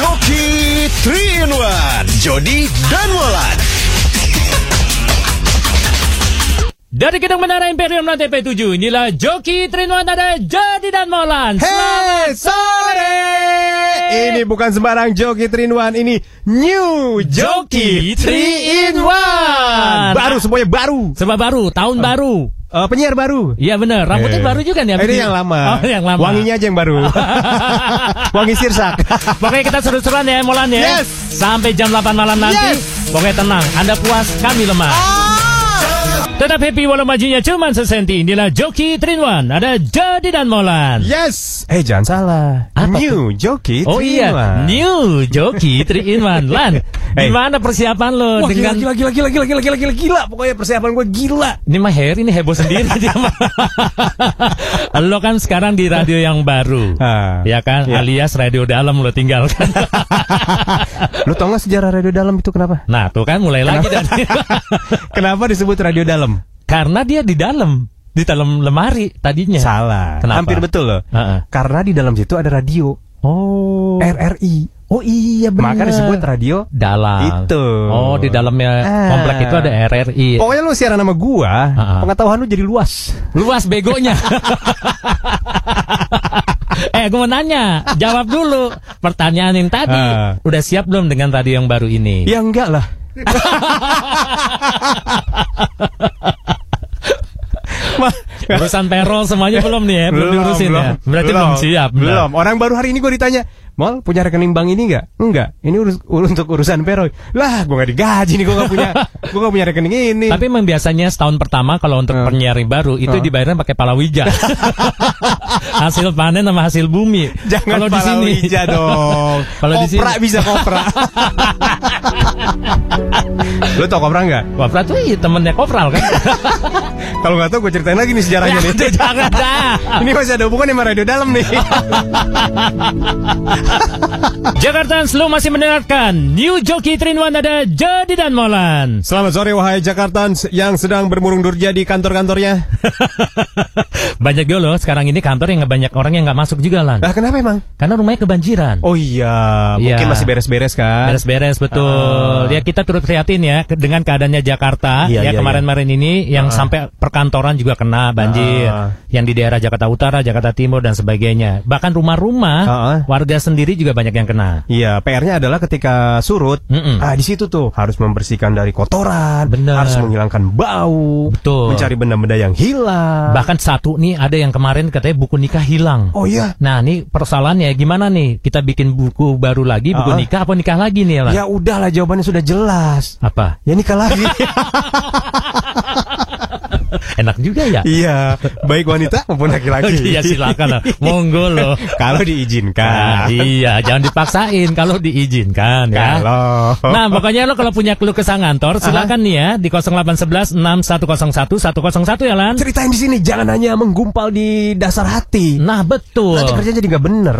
Joki 3 in 1 Jody dan Molan Dari Gedung Menara Imperium Lantai P7 Inilah Joki Trinuan ada Jadi dan Molan Hey, sore! Ini bukan sembarang Joki 3 in 1, ini New Joki 3 in 1. Baru semuanya baru. Sebab baru, tahun baru Eh, penyiar baru. Iya bener, rambutnya Eh. baru juga nih Eh, Ini yang lama. Oh yang lama Wanginya aja yang baru. Wangi sirsak. Pokoknya kita seru-seruan ya Molan ya Yes. Sampai jam 8 malam nanti Yes. Pokoknya tenang, Anda puas, kami lemah Tetap happy walau majunya cuma sesenti Inilah Joki Trinwan Ada Jadi dan Molan Yes. Eh jangan salah. Apa New Joki 3 Oh iya, 1. New Joki 3 in 1 Lan, Hey. gimana persiapan lo Wah, dengan gila, gila, gila, gila, gila, gila, gila, gila. Pokoknya persiapan gue gila. Ini mah Harry ini heboh sendiri dia mah. Lo kan sekarang di radio yang baru. Ah, ya kan? iya. Alias radio dalam lo tinggalkan. Lu tau gak sejarah radio dalam itu kenapa? nah, tuh kan mulai lagi dari Kenapa disebut radio dalam? Karena dia di dalam, di dalam lemari tadinya. Salah. Kenapa? Hampir betul loh. Heeh. Karena di dalam situ ada radio. Oh. RRI. Oh iya benar. Maka disebut radio dalam. Itu. Oh, di dalamnya Ah. komplek itu ada RRI. Pokoknya lu siaran sama gua, Ah. pengetahuan lu jadi luas. Luas begonya. eh, gue mau nanya, jawab dulu pertanyaan yang tadi. Ah. Udah siap belum dengan radio yang baru ini? Ya enggak lah. Urusan payroll semuanya belum nih ya, belum, diurusin ya. Berarti belum, siap. benar. Belum. Orang baru hari ini gue ditanya, Mal punya rekening bank ini enggak? Enggak. Ini urus, untuk urusan payroll. Lah, gue nggak digaji nih, gue nggak punya, gue nggak punya rekening ini. Tapi memang biasanya setahun pertama kalau untuk penyiar baru itu Ah. dibayarnya pakai palawija. hasil panen sama hasil bumi. Jangan kalau di sini dong. Kalau di sini bisa kopra. Lu tau kopra nggak? Kopra tuh iya, temennya Kopral kan? Kalau nggak tau gue ceritain lagi nih sejarahnya nih. Ya, jangan dah. Ini masih ada hubungan sama radio dalam nih. Jakarta Slow masih mendengarkan New Joki Trinwan ada Jadi dan Molan. Selamat sore wahai Jakartans yang sedang bermurung durja di kantor-kantornya. banyak juga loh sekarang ini kantor yang banyak orang yang nggak masuk juga lan. Lah kenapa emang? Karena rumahnya kebanjiran. Oh iya, Iya. mungkin masih beres-beres kan? Beres-beres betul. Ah. Ya kita turut prihatin ya dengan keadaannya Jakarta. Iya, ya iya, kemarin-kemarin ini yang sampai perkantoran juga kena banjir. Ah. Yang di daerah Jakarta Utara, Jakarta Timur dan sebagainya. Bahkan rumah-rumah Ah. warga sendiri juga banyak yang kena. Iya, PR-nya adalah ketika surut, Mm-mm. ah di situ tuh harus membersihkan dari kotoran, Benar. harus menghilangkan bau, Betul. mencari benda-benda yang hilang. Bahkan satu nih ada yang kemarin katanya buku nikah hilang. oh iya, Nah, ini persoalannya gimana nih? Kita bikin buku baru lagi, buku Ah. nikah apa nikah lagi nih, Lan? ya udahlah jawabannya sudah jelas. Apa? Ya nikah lagi. Enak juga ya? iya, baik wanita maupun laki-laki. Iya silakan lah. Monggo loh. Kalau Nah, diizinkan. iya, jangan dipaksain kalau diizinkan ya. Kalau Nah, pokoknya lo kalau punya keluh kesah ngantor, silakan nih ya di 0811 6101 101 ya, Lan. ceritain di sini jangan hanya menggumpal di dasar hati. Nah, betul. Nanti kerjanya jadi nggak bener.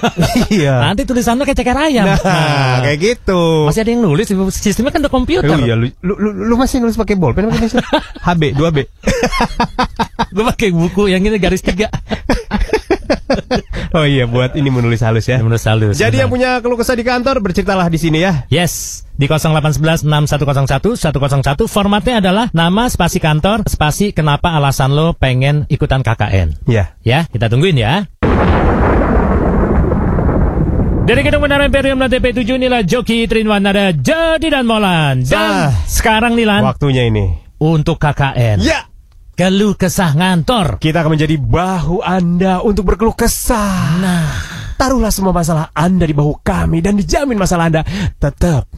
iya. Nanti tulisannya kayak ceker ayam. Nah, kayak gitu. Masih ada yang nulis, sistemnya kan udah komputer. Oh iya, lu, lu, lu, lu masih nulis pakai bolpen? HB, 2B. Gue pakai buku yang ini garis tiga. oh iya, buat ini menulis halus ya. Menurut halus. Jadi yang benar. punya keluh kesah di kantor berceritalah di sini ya. Yes, di 0811 6101 101 formatnya adalah nama spasi kantor, spasi kenapa alasan lo pengen ikutan KKN. Ya. Ya, kita tungguin ya. Dari Gedung Menara Imperium Lantai P7 inilah Joki Trinwan ada Jadi dan Molan. Dan Dah. sekarang nih Lan, Waktunya ini. untuk KKN. Ya. Keluh kesah ngantor. Kita akan menjadi bahu Anda untuk berkeluh kesah. Nah, Taruhlah semua masalah Anda di bahu kami dan dijamin masalah Anda tetap.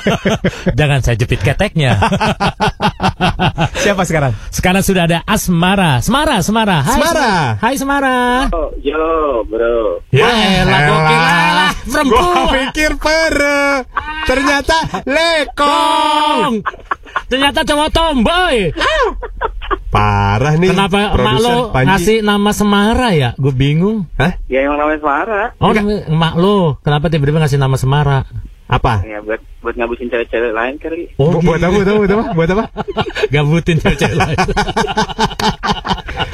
jangan saya jepit keteknya. Siapa sekarang? Sekarang sudah ada Asmara. Semara, Semara. Hai, Semara. Hai Semara. Oh, yo, bro. Ya elah, lah. Gua pikir pere. Ternyata lekong. Ternyata cowok tomboy. Parah nih. Kenapa emak produser lo Panji. ngasih nama Semara ya? Gue bingung. Hah? Ya emang namanya Semara. Oh, emak lo. Kenapa tiba-tiba ngasih nama Semara? Apa? Ya buat buat ngabisin cewek-cewek lain kali. Oh, Bu- buat apa? Buat apa? Buat apa? Buat apa? Gabutin cewek lain.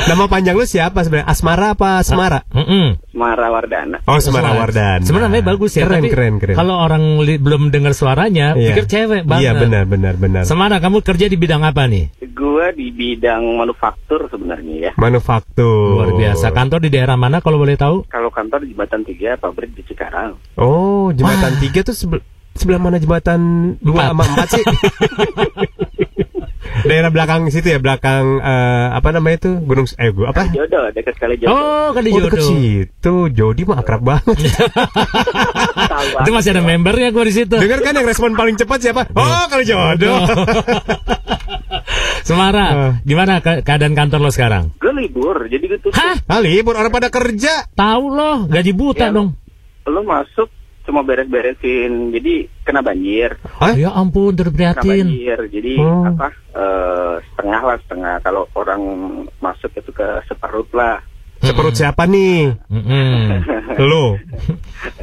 Nama panjang lu siapa sebenarnya? Asmara apa Semara? Mm-mm. Mara Wardana. Oh, Semara Wardana. Sebenarnya bagus ya, Keren, tapi keren, keren. kalau orang li- belum dengar suaranya, Iya. pikir cewek banget. Iya, benar, benar, benar. Semana, kamu kerja di bidang apa nih? Gua di bidang manufaktur sebenarnya ya. Manufaktur. Luar biasa. Kantor di daerah mana kalau boleh tahu? Kalau kantor di Jembatan 3, pabrik di Cikarang. Oh, jembatan tiga tuh sebel- sebelah mana jembatan dua Empat. sama empat sih? Daerah belakang situ ya, belakang eh, apa namanya itu Gunung eh gua apa? Jodoh, dekat sekali jodoh. Oh, kali Oh, deket jodoh. situ. Jody mah akrab banget. Itu masih ada membernya gue di situ. Dengar kan yang respon paling cepat siapa? Oh, kali jodoh. Semara, Eh. gimana ke- keadaan kantor lo sekarang? Gue libur, jadi gue tuh Hah? Ah, libur orang pada kerja. Tahu lo, gaji buta Ya. dong. lo masuk cuma beres-beresin, jadi kena banjir. Hah? Ya ampun, turut Kena prihatin. banjir, jadi Oh. apa? eh, setengah lah setengah. Kalau orang masuk itu ke seperut lah. Seperut siapa nih? Mm-mm. Lo.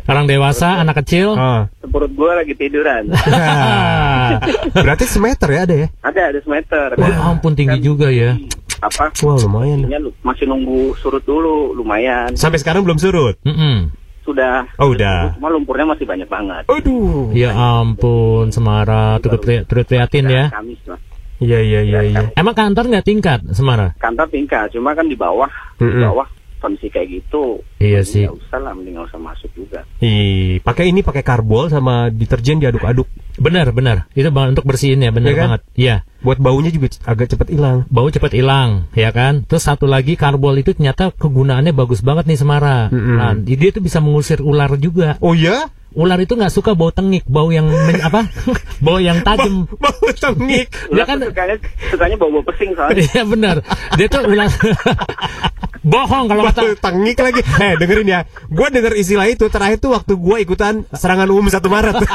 Orang dewasa, anak kecil. Ah. Seperut gue lagi tiduran. Berarti semeter ya ada ya? ada ada semeter. Wah, ampun tinggi juga ya. Apa? Wah, lumayan. Masih nunggu surut dulu, lumayan. Sampai sekarang belum surut. Mm-mm. Sudah. Oh, udah. Cuma lumpurnya masih banyak banget. Aduh. Ya ampun, Semara, turut, turut prihatin ya. Kamis lah. Iya, iya, iya, iya. Emang kantor nggak tingkat, Semara? Kantor tingkat, cuma kan di bawah, di Mm-mm. bawah kondisi kayak gitu. Iya sih. nggak usah lah, mending nggak usah masuk juga. Ih, pakai ini pakai karbol sama deterjen diaduk-aduk. Benar, benar. Itu bang- untuk bersihin ya, benar Iya kan? banget. Iya. Buat baunya juga agak cepet hilang. Bau cepat hilang, ya kan? Terus satu lagi karbol itu ternyata kegunaannya bagus banget nih Semara. Mm-mm. Nah, dia tuh bisa mengusir ular juga. Oh ya? Ular itu nggak suka bau tengik, bau yang men- apa? bau yang tajam. Bau tengik. Ya Ular kan? sukanya, sukanya bawa-bawa pesing soalnya. Iya benar. Dia tuh ular. Bohong kalau kata. Bau tengik lagi. Eh, dengerin ya. Gua denger istilah itu terakhir tuh waktu gua ikutan serangan umum 1 Maret.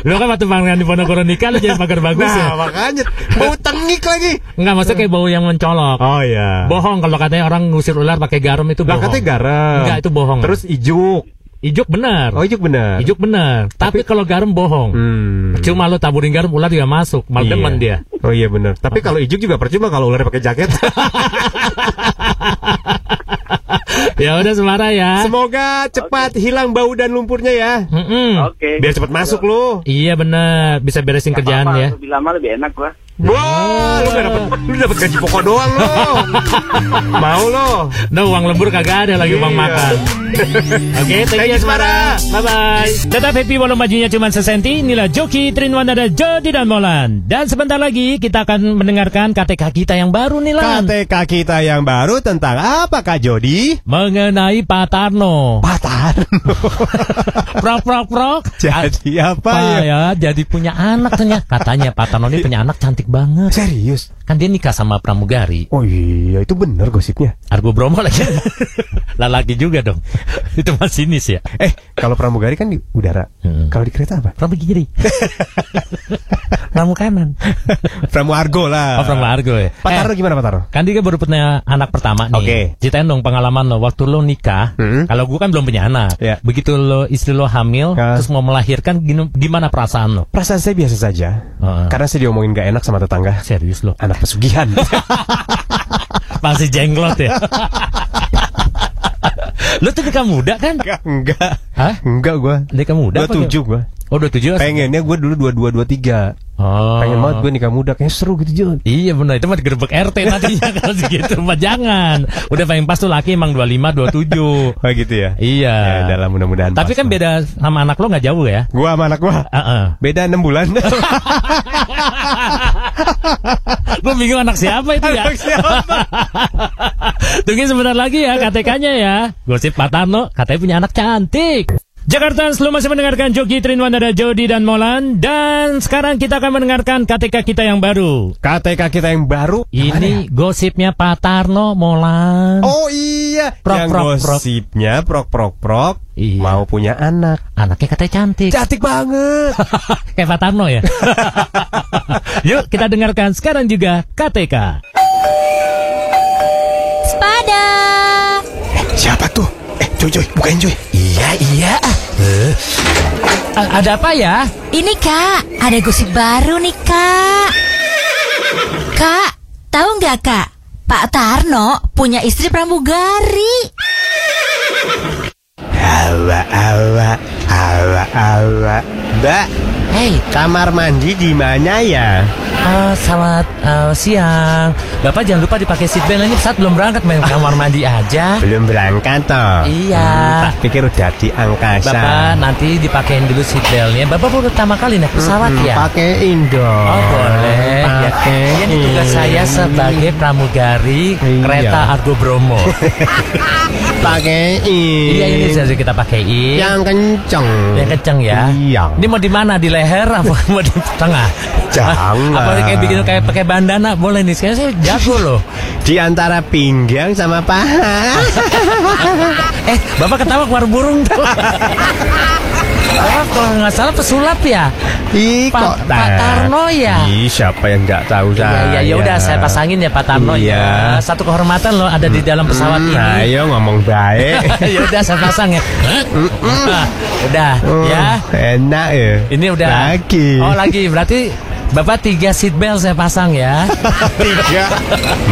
Lo kan waktu pangeran di Ponorogo nikah lo jadi pagar bagus ya. nah, makanya bau tengik lagi. Enggak, maksudnya kayak bau yang mencolok. Oh iya. Bohong kalau katanya orang ngusir ular pakai garam itu Lah bohong. katanya garam. Enggak, itu bohong. Terus ijuk. Ijuk benar. Oh, ijuk benar. Ijuk benar. Tapi, kalau garam bohong. Hmm. Cuma lo taburin garam ular juga masuk. Mal Iya. demen dia. Oh iya benar. Tapi kalau ijuk juga percuma kalau ular pakai jaket. ya udah Semara ya. Semoga cepat hilang bau dan lumpurnya ya. Mm-mm. Oke. Biar cepat masuk lu. Iya benar, bisa beresin Nggak kerjaan apa-apa, ya. Lebih lama lebih enak gua. Wah, lu gak dapet, lu dapet gaji pokok doang lo. Mau lo. Nah uang lembur kagak ada lagi uang Iya. makan. Oke, thank, Thank you you, Semara. Bye bye. Tetap happy walau majunya cuma sesenti. Inilah Joki Trinwan ada Jody dan Molan. Dan sebentar lagi kita akan mendengarkan KTK kita yang baru nih Lan. KTK kita yang baru tentang apa Kak Jody? Mengenai Pak Tarno. Prok prok prok. Jadi apa Pak ya? ya, jadi punya anak ternyata. Katanya Pak Tarno ini punya anak cantik banget. Serius? Kan dia nikah sama pramugari. Oh iya, itu bener gosipnya. Argo Bromo lagi. Lelaki juga dong. Itu masinis ya. Eh, kalau pramugari kan di udara. Hmm. Kalau di kereta apa? Pramu kiri. Pramu kanan. Pramu Argo lah. Oh, Pramu Argo ya. Pak Eh, Tarno gimana Pak Tarno? Kan dia baru punya anak pertama nih. Oke. Ceritain dong pengalaman lo waktu lo nikah. Hmm. Kalau gua kan belum punya anak. Ya. Begitu lo istri lo hamil, Ya. terus mau melahirkan, gimana perasaan lo? Perasaan saya biasa saja. Heeh. Karena saya diomongin gak enak sama tetangga. Serius lo? Anak pesugihan. Masih jenglot ya? lo tuh nikah muda kan? enggak, enggak. Hah? Enggak gua. Nikah muda? apa 27 gua. Oh, 27 Pengennya gua dulu 22 23. Oh. Pengen banget gue nikah muda kayak seru gitu Jon. Iya benar itu mah digerebek RT nantinya kalau segitu mah jangan. Udah paling pas tuh laki emang 25 27. Oh gitu ya. Iya. Ya, dalam mudah-mudahan. Tapi kan beda sama anak lo nggak jauh ya? Gua sama anak gua Heeh. beda 6 bulan. Gue bingung anak siapa itu ya. Anak siapa? Tunggu sebentar lagi ya KTK-nya ya. Gosip Pak Tarno katanya punya anak cantik. Jakarta selalu masih mendengarkan Joki Trinwan ada Jody dan Molan dan sekarang kita akan mendengarkan KTK kita yang baru. KTK kita yang baru. Yang mana ya? Ini gosipnya Pak Tarno Molan. Oh iya, Prok, yang prok, prok. gosipnya prok prok prok Iya. mau punya anak. Anaknya katanya cantik. Cantik banget. Kayak Pak Tarno ya. Yuk kita dengarkan sekarang juga KTK. Spada. Siapa tuh? Eh, Joy Joy, bukain Joy. Iya iya. Ada apa ya? Ini kak, ada gosip baru nih kak. Kak, tahu nggak kak? Pak Tarno punya istri pramugari. Awa, awa, awa, awa. Mbak, Hei, kamar mandi di mana ya? Eh, selamat eh, siang. Bapak jangan lupa dipakai seatbelt ini pesawat belum berangkat main kamar mandi aja. Belum berangkat toh? Iya. Hmm, tak pikir udah di angkasa. Bapak nanti dipakein dulu seatbeltnya. Bapak baru pertama kali naik pesawat Hmm, ya? Pakein dong. Oh boleh. Ya. Pakein. Ini tugas saya sebagai pramugari Iya. kereta Argo Bromo. Pakein. iya ini saja kita pakein. Yang kenceng. Yang kenceng ya. Iya. Ini mau di mana? Di leher apa mau di tengah? Jangan. Apa kayak bikin kayak pakai bandana boleh nih. Sekarang saya jago loh. Di antara pinggang sama paha. Eh, Bapak ketawa keluar burung tuh. Bapak kalau nggak salah pesulap ya? Ih, Pak- kok Pak? Tarno ya? Ih, siapa yang nggak tahu Iya, saya? iya, ya udah saya pasangin ya Pak Tarno Iya. ya. Satu kehormatan loh ada di dalam pesawat Hmm, ini. Ayo ngomong baik. ya udah saya pasang ya. udah ya. Enak ya. Ini udah. Lagi. Oh lagi berarti Bapak tiga seat belt saya pasang ya. Tiga.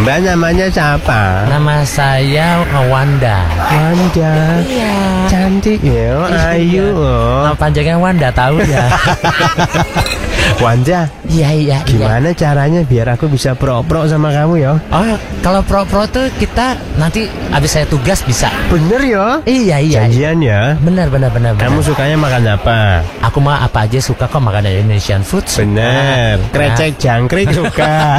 Mbak namanya siapa? Nama saya Wanda. Wanda. Iya. Cantik ya, ayu. oh. Nama panjangnya Wanda tahu ya. Wanda, Iya iya iya. gimana caranya biar aku bisa pro-pro sama kamu ya? Oh kalau pro pro tuh kita nanti habis saya tugas bisa. Bener ya? Iya iya. Janjian ya? Benar benar benar. benar. Kamu sukanya makan apa? Aku mah apa aja suka kok makan Indonesian food. suka. Bener. Krecek jangkrik suka.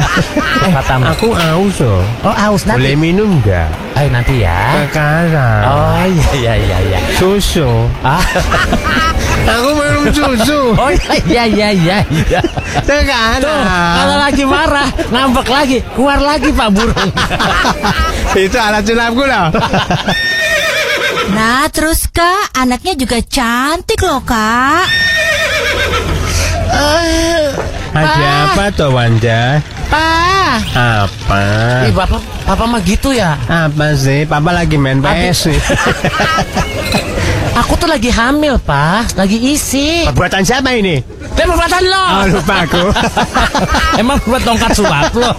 Eh, aku aus loh. Oh aus nanti. Boleh minum nggak? Ayo nanti ya. Sekarang. Oh iya iya iya iya. Susu. Ah. Aku susu. Oh iya iya iya iya. Tuh, kalau lagi marah, ngambek lagi, keluar lagi Pak Burung. Itu alat sulapku loh. Nah, terus kak, anaknya juga cantik loh kak. Ada apa tuh Wanda? Pak, Apa? ih bapak, papa mah gitu ya. Apa sih? Papa lagi main PS nih. Aku tuh lagi hamil, Pak. Lagi isi. Perbuatan siapa ini? Perbuatan lo. Oh, lupa aku. Emang buat tongkat sulap lo.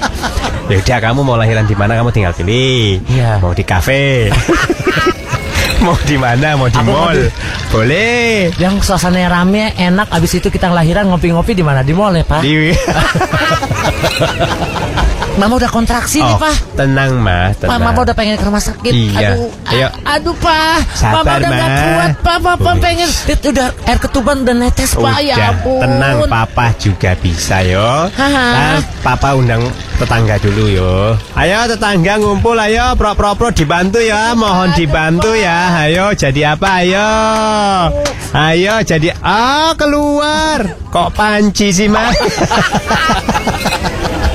Ya udah kamu mau lahiran di mana kamu tinggal pilih. Iya. Mau di kafe. mau di mana? Mau di Aku mau mall. di- Boleh. Yang suasananya rame, enak. Abis itu kita lahiran ngopi-ngopi di mana? Di mall ya, Pak. Di Mama udah kontraksi nih, Oh, Pak. tenang Pak, tenang. Mama udah pengen ke rumah sakit. Iya. Aduh, Ayo. aduh, Pak. Sabar, Mama udah gak Ma. kuat, Pak. Papa pengen. Itu udah air ketuban udah netes, Pak. Ya ampun. tenang papa juga bisa yo. Haha. Nah, papa undang tetangga dulu yo. Ayo tetangga ngumpul ayo pro pro pro dibantu ya, mohon dibantu ya. Ayo jadi apa ayo? Ayo jadi ah keluar. Kok panci sih mas?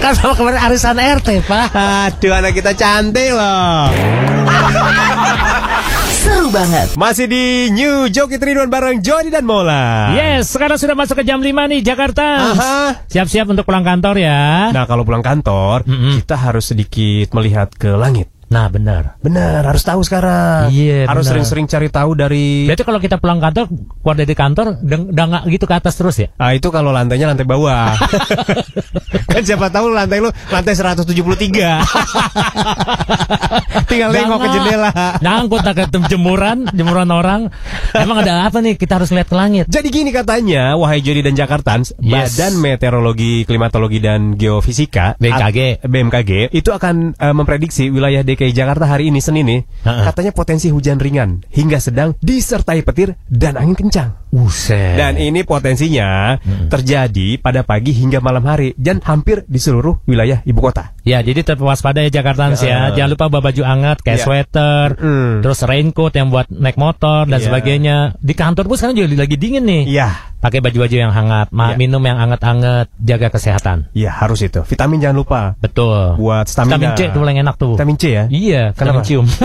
Kan sama kemarin arisan RT, Pak. Aduh anak kita cantik loh. Seru banget. Masih di New Joki Triduan bareng Jody dan Mola. Yes, sekarang sudah masuk ke jam 5 nih Jakarta. Aha. Siap-siap untuk pulang kantor ya. Nah kalau pulang kantor, Mm-mm. kita harus sedikit melihat ke langit. Nah, benar. Benar, harus tahu sekarang. Iya, Harus benar. sering-sering cari tahu dari. Berarti kalau kita pulang kantor, keluar dari kantor, dengak gitu ke atas terus ya? Ah itu kalau lantainya lantai bawah. kan siapa tahu lantai lu lantai 173. Tinggal nengok ke jendela. Nyangkut tak ke jemuran, jemuran orang. Emang ada apa nih? Kita harus lihat ke langit. Jadi gini katanya, wahai Jody dan Jakartans, Yes. Badan Meteorologi, Klimatologi dan Geofisika BMKG. BMKG itu akan eh, memprediksi wilayah DKI Jakarta hari ini Senin nih. Ha-ha. Katanya potensi hujan ringan hingga sedang disertai petir dan angin kencang. Buset. Dan ini potensinya terjadi pada pagi hingga malam hari dan hampir di seluruh wilayah ibu kota. Ya, jadi tetap waspada ya Jakartans ya. Ya. Jangan lupa bawa baju hangat kayak Ya. sweater, Mm. terus raincoat yang buat naik motor dan Iya. sebagainya. Di kantor pun sekarang juga lagi dingin nih. Iya, Pakai baju-baju yang hangat, ma- Iya. minum yang hangat-hangat, jaga kesehatan. iya harus itu. Vitamin jangan lupa. Betul. Buat stamina. Vitamin C itu paling enak tuh. Vitamin C ya. Iya, Kenapa? vitamin cium.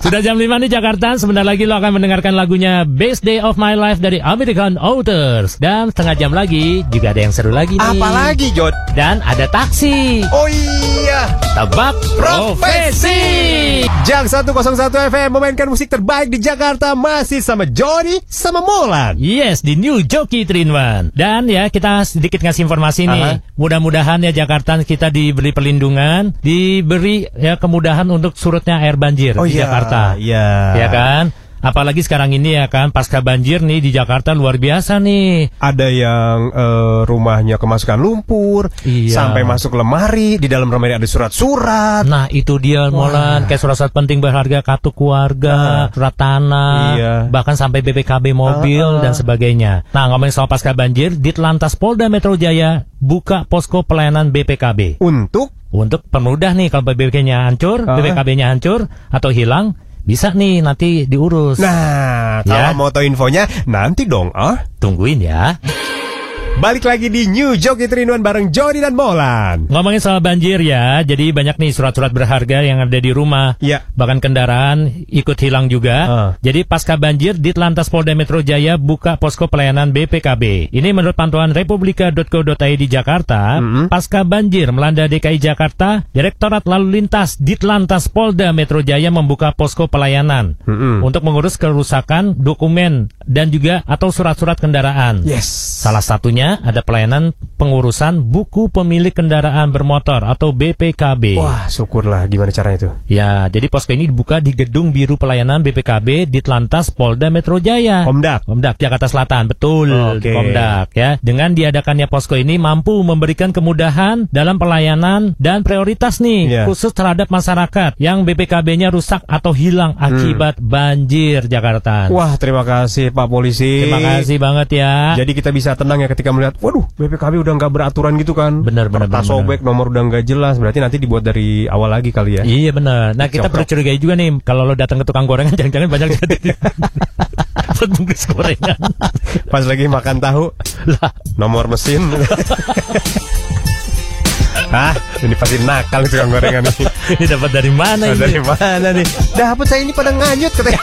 Sudah jam 5 nih Jakarta, sebentar lagi lo akan mendengarkan lagunya Best Day of My Life dari American Authors. Dan setengah jam lagi juga ada yang seru lagi nih. Apalagi Jod? Dan ada taksi. Oh iya. Tebak Profesi. Jam 101 FM memainkan musik terbaik di Jakarta masih sama Jody sama Molan. Yes, di New Joki Trinwan. Dan ya, kita sedikit ngasih informasi nih. Aha. Mudah-mudahan ya Jakarta kita diberi perlindungan, diberi ya kemudahan untuk surutnya air banjir di Jakarta. Iya. Ya kan? Apalagi sekarang ini ya kan, pasca banjir nih di Jakarta luar biasa nih. Ada yang eh, rumahnya kemasukan lumpur, Iya. sampai masuk lemari, di dalam lemari ada surat-surat. Nah itu dia Molan Kayak surat-surat penting berharga Kartu keluarga Surat tanah Iya. Bahkan sampai BPKB mobil Ah, ah. Dan sebagainya Nah ngomongin soal pasca banjir Ditlantas Polda Metro Jaya Buka posko pelayanan BPKB Untuk Untuk permudah nih Kalau BPK-nya hancur Ah. BPKB-nya hancur Atau hilang Bisa nih nanti diurus Nah, Ya. kalau mau tahu infonya nanti dong, ah. Tungguin ya Balik lagi di New Joki Trinuan bareng Jody dan Molan. Ngomongin soal banjir ya, jadi banyak nih surat-surat berharga yang ada di rumah. Iya. Bahkan kendaraan ikut hilang juga. Ah. Jadi pasca banjir, Ditlantas Polda Metro Jaya buka posko pelayanan BPKB. Ini menurut pantauan republika.co.id di Jakarta, Mm-mm. pasca banjir melanda DKI Jakarta, Direktorat Lalu Lintas Ditlantas Polda Metro Jaya membuka posko pelayanan Mm-mm. untuk mengurus kerusakan dokumen dan juga atau surat-surat kendaraan. Yes. Salah satunya ada pelayanan pengurusan buku pemilik kendaraan bermotor atau BPKB. Wah, syukurlah gimana caranya itu? Ya, jadi posko ini dibuka di Gedung Biru Pelayanan BPKB di Telantas Polda Metro Jaya. Komdak. Komdak Jakarta Selatan, betul. Oke. Komdak ya. Dengan diadakannya posko ini mampu memberikan kemudahan dalam pelayanan dan prioritas nih Iya. khusus terhadap masyarakat yang BPKB-nya rusak atau hilang akibat banjir Jakarta. Wah, terima kasih Pak Polisi. Terima kasih banget ya. Jadi kita bisa tenang ya ketika melihat, waduh, BPKB udah nggak beraturan gitu kan. Benar, benar, Kertas sobek, nomor udah nggak jelas. Berarti nanti dibuat dari awal lagi kali ya. Iya benar. Nah kita perlu curigai juga nih kalau lo datang ke tukang gorengan jangan-jangan banyak jadi bungkus gorengan. Pas lagi makan tahu, lah nomor mesin. ah, ini pasti nakal nih tukang gorengan nih. ini dapat dari mana ini? dari mana nih? Dapat saya ini pada nganyut katanya.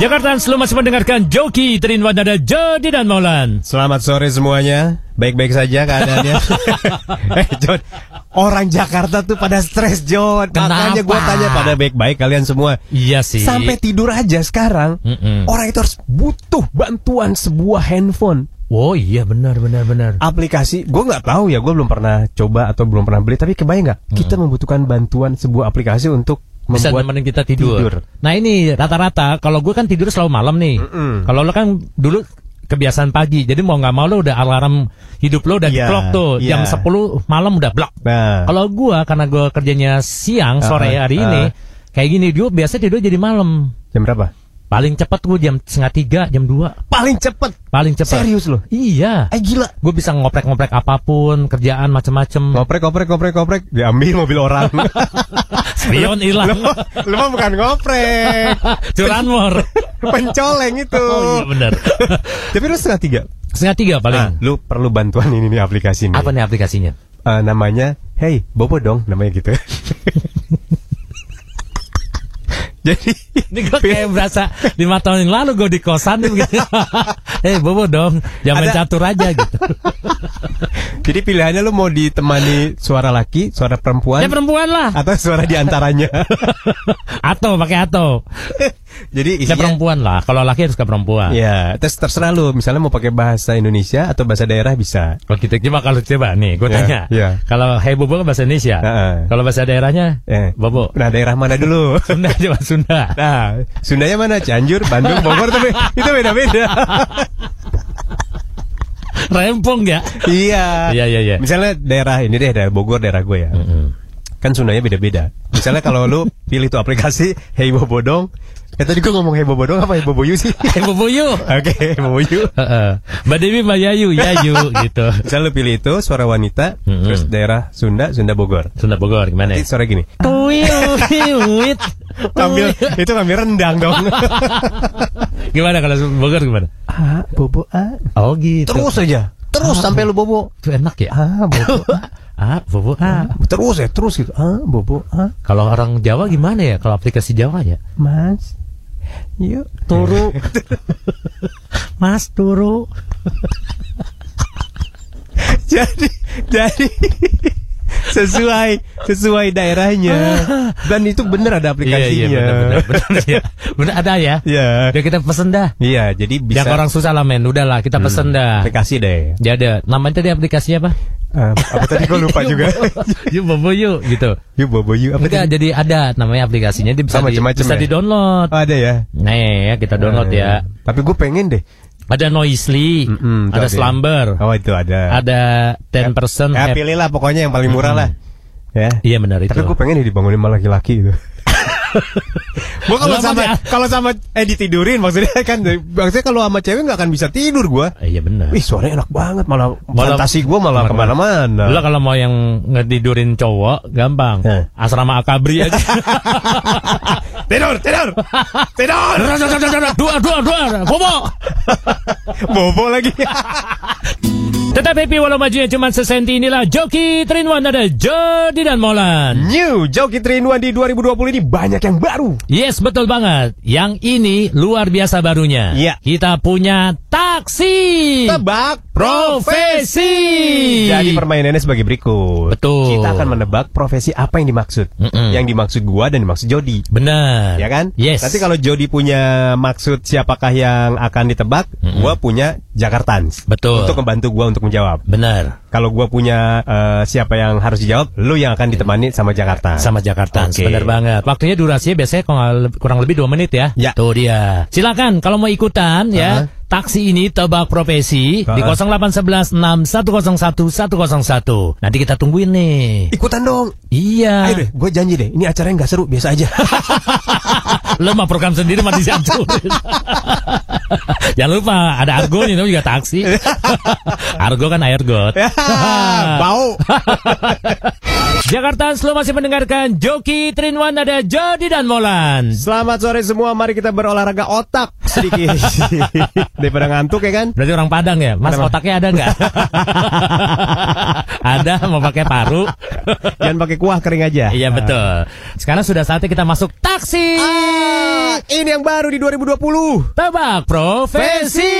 Jakarta selalu masih mendengarkan Joki Trinwan ada Jody dan Maulan. Selamat sore semuanya. Baik-baik saja keadaannya. eh, John, orang Jakarta tuh pada stres, John. Makanya gue Kenapa? tanya pada baik-baik kalian semua. Iya sih. Sampai tidur aja sekarang, Mm-mm. orang itu harus butuh bantuan sebuah handphone. Oh iya benar benar benar. Aplikasi, gue nggak tahu ya, gue belum pernah coba atau belum pernah beli. Tapi kebayang nggak, kita membutuhkan bantuan sebuah aplikasi untuk Bisa nemenin kita tidur. tidur. Nah ini rata-rata kalau gue kan tidur selalu malam nih. Mm-mm. Kalau lo kan dulu kebiasaan pagi, jadi mau nggak mau lo udah alarm hidup lo udah di Iya, clock tuh iya. jam 10 malam udah blok. Nah, Kalau gua karena gua kerjanya siang sore Ah, hari ah. ini kayak gini dia biasa tidur jadi malam. jam berapa? Paling cepat gua jam setengah tiga, jam dua. Paling cepet. Paling cepat. Serius loh? Iya. Eh gila. Gue bisa ngoprek-ngoprek apa pun, kerjaan macem-macem. Ngoprek, ngoprek, ngoprek, ngoprek. Diambil mobil orang. Spion hilang. lu, lu mah bukan ngoprek. Curanmor. Pencoleng itu. Oh iya benar. Tapi lu setengah tiga. Setengah tiga Nah, paling. lu perlu bantuan ini nih aplikasi nih. Apa nih aplikasinya? Eh, namanya Hey Bobo dong namanya gitu. Jadi Ini gue kayak berasa lima tahun yang lalu gue di kosan nih begitu. Eh bobo dong, jangan Ada- catur aja gitu. jadi pilihannya lu mau ditemani suara laki, suara perempuan, Ya perempuan lah. atau suara di antaranya. Atau pakai atau. Jadi Ya isinya perempuan lah. Kalau laki harus ke perempuan. Ya, terus terserah lu. Misalnya mau pakai bahasa Indonesia atau bahasa daerah bisa. Kalau kita coba kalau coba nih, gue Ya, tanya. ya. Kalau Hey Bobo kan bahasa Indonesia. Heeh. Kalau bahasa daerahnya Eh, Bobo. Nah, daerah mana dulu? Sunda coba Sunda. Nah, Sundanya mana? Cianjur, Bandung, Bogor tapi itu beda-beda. Rempong ya. iya. Iya, iya, iya. Misalnya daerah ini deh, daerah Bogor, daerah gue ya. Kan Sundanya beda-beda. Misalnya kalau lu pilih tuh aplikasi Hey Bobo dong. Ya tadi gue ngomong Hey Bobo dong apa Hey Bobo You sih? Hey Bobo yuk. Oke, You. Heeh. Mbak Dewi Mbak Yayu, Yayu gitu. Misalnya lu pilih itu suara wanita, Mm-mm. terus daerah Sunda, Sunda Bogor. Sunda Bogor gimana Nanti suara gini. Uyuit. Ambil itu ngambil rendang dong. Gimana kalau Bogor gimana? ah, Bobo ah. Oh gitu. Terus aja. Terus sampai lu Bobo. Itu enak ya? Ah, Bobo. ah. Ah, Bobo ah. Terus ya, terus gitu. Ah, Bobo ah. Kalau orang Jawa gimana ya? Kalau aplikasi Jawa ya? Mas. Yuk, Turu. Mas turu. jadi jadi sesuai sesuai daerahnya. Dan itu bener ada aplikasinya. Iya, iya, benar, benar, benar, ya. Benar, ada ya. Iya. Udah kita pesen dah. Iya, jadi bisa Yang orang susah lah men, udahlah kita pesen dah. aplikasi deh. Ya ada, namanya tadi aplikasinya apa? Eh, apa tadi gue lupa juga. yuk bobo yuk gitu. Yuk bobo yuk apa Enggak, jadi ada namanya aplikasinya dia bisa di, bisa ya? di download. Oh, ada ya. Nih ya kita download Eh, ya. Tapi gue pengen deh. Ada Noisely, Mm-mm, itu ada. Slumber, Oh itu ada. ada 10% Ya happy. pilih lah pokoknya yang paling murah lah. Ya. Iya benar itu. Tapi gue pengen dibangunin sama laki-laki itu. Gue kalau sama ya? kalau sama eh ditidurin maksudnya kan maksudnya kalau sama cewek nggak akan bisa tidur gue. Eh, Iya benar. Wih suaranya enak banget malah, Malah- fantasi gue malah ke mana-mana. Lo kalau mau yang ngetidurin cowok gampang. Eh. Asrama Akabri aja. tidur tidur tidur. dua dua dua bobo. Bobo lagi. Tetap happy walau majunya cuma sesenti inilah Joki Trinwan ada Jody dan Molan. New Joki 3 in 1 di 2020 ini banyak yang baru. Yes betul banget. Yang ini luar biasa barunya. Iya. Kita punya taksi. Tebak Profesi. Jadi permainannya sebagai berikut. Betul. Kita akan menebak profesi apa yang dimaksud. Mm-mm. Yang dimaksud gua dan dimaksud Jody. Benar. Ya kan? Yes. Nanti kalau Jody punya maksud siapakah yang akan ditebak, gua punya Jakartans. Betul. Untuk membantu gua untuk menjawab. Benar. Kalau gua punya eh, siapa yang harus dijawab, lu yang akan ditemani sama Jakarta. Sama Jakarta, Oke. benar banget. Waktunya durasinya biasanya kurang le- kurang lebih dua menit ya. Ya. Tuh dia. Silakan kalau mau ikutan ya. Taksi ini tebak profesi di Aha. 0811 6101 101. Nanti kita tungguin nih. Ikutan dong. Iya. Ayo deh, gue janji deh. Ini acaranya nggak seru, biasa aja. Lo mah program sendiri mah dihancurin. Jangan lupa ada Argo nih juga taksi. Argo kan air got. Bau. Jakarta lo masih mendengarkan Joki Trinwan ada Jody dan Molan. Selamat sore semua. Mari kita berolahraga otak sedikit. Daripada ngantuk ya kan? Berarti orang Padang ya? Mas Kenapa? otaknya ada nggak? ada mau pakai paru. Jangan pakai kuah kering aja. iya betul. Sekarang sudah saatnya kita masuk taksi. Ah, ini yang baru di 2020. Tebak profesi.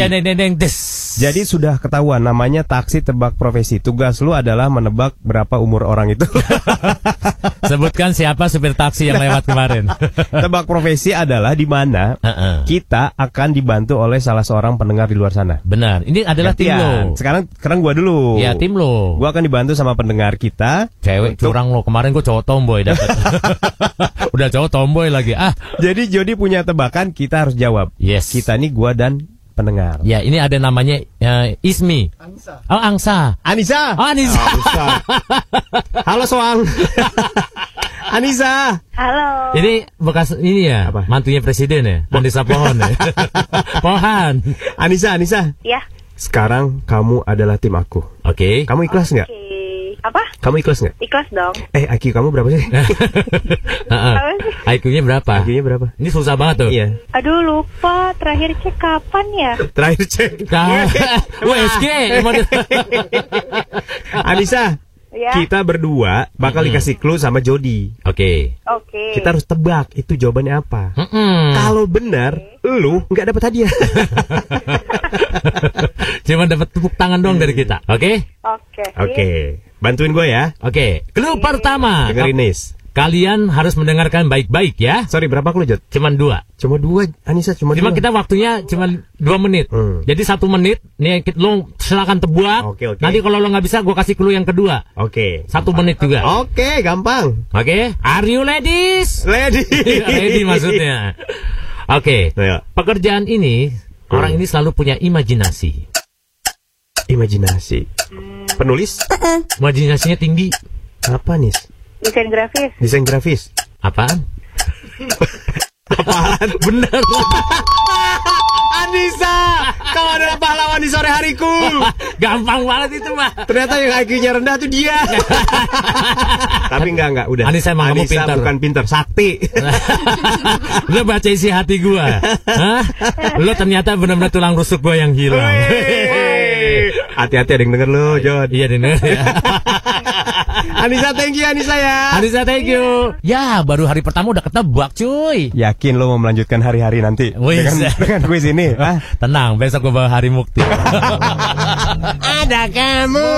Deng deng deng des. Jadi sudah ketahuan namanya taksi tebak profesi. Tugas lu adalah menebak berapa umur orang itu. Sebutkan siapa supir taksi yang lewat kemarin. tebak profesi adalah di mana Heeh. kita akan dibantu oleh salah seorang pendengar di luar sana. Benar. Ini adalah tim lo. Gantian. Sekarang sekarang gua dulu. Ya tim lo. Gua akan dibantu sama pendengar kita. Cewek untuk- curang lo. Kemarin gue cowok tomboy dapat. Udah cowok tomboy lagi. Ah, Jadi Jody punya tebakan, kita harus jawab. yes. Kita nih gua dan pendengar. Ya, ini ada namanya eh, Ismi. Oh, Angsa. Anissa. Oh, Anissa. Halo Soang. Anissa. Halo. Ini bekas ini ya, Apa? mantunya presiden ya, Andisa Pohon ya. Pohan. Anissa, Anissa. Ya. Sekarang kamu adalah tim aku. Oke. Kamu ikhlas nggak? Oke. Apa? Kamu ikhlas nggak? Ikhlas dong. Eh, IQ kamu berapa sih? IQ-nya berapa? IQ-nya berapa? Ini susah banget tuh. Iya. Aduh lupa terakhir cek kapan ya? Terakhir cek. WSG. model. Anissa, Ya. kita berdua bakal dikasih clue sama Jody. Oke. Oke. Kita harus tebak itu jawabannya apa. Mm-mm. Kalau benar, lu nggak dapat hadiah. Cuma dapat tepuk tangan doang dari kita. Oke? Oke. Oke, bantuin gue ya. Oke. Clue pertama. Dengerin Nis. Kalian harus mendengarkan baik-baik ya. Sorry, berapa clue Jod? Cuman dua. Cuma dua, Anissa cuma, Cuma dua. kita waktunya cuma dua menit. Hmm. Jadi satu menit, nih lo silakan tebak. Oke, oke. Nanti kalau lo nggak bisa, gue kasih clue yang kedua. Oke. Satu menit juga. Oke, gampang. Oke, are you ladies? Lady. Ready maksudnya. Oke, Ayo. pekerjaan ini orang ini selalu punya imajinasi. Imajinasi. Penulis? Imajinasinya tinggi. Apa Nis? Desain grafis. Desain grafis. Apaan? Apaan? Bener. Anissa, kau adalah pahlawan di sore hariku. Gampang banget itu mah. Ternyata yang IQ-nya rendah tuh dia. Tapi enggak enggak udah. Anissa emang kamu pintar. bukan pintar, sakti. Lo baca isi hati gua. Hah? Lo ternyata benar-benar tulang rusuk gua yang hilang. Hati-hati ada yang denger lo, Jod. Iya denger ya. Anissa, thank you Anissa ya. Anissa thank you. Ya baru hari pertama udah ketebak cuy. Yakin lo mau melanjutkan hari-hari nanti Wih, dengan, dengan kuis ini? Hah? Tenang, besok gua bawa hari mukti. Ada kamu.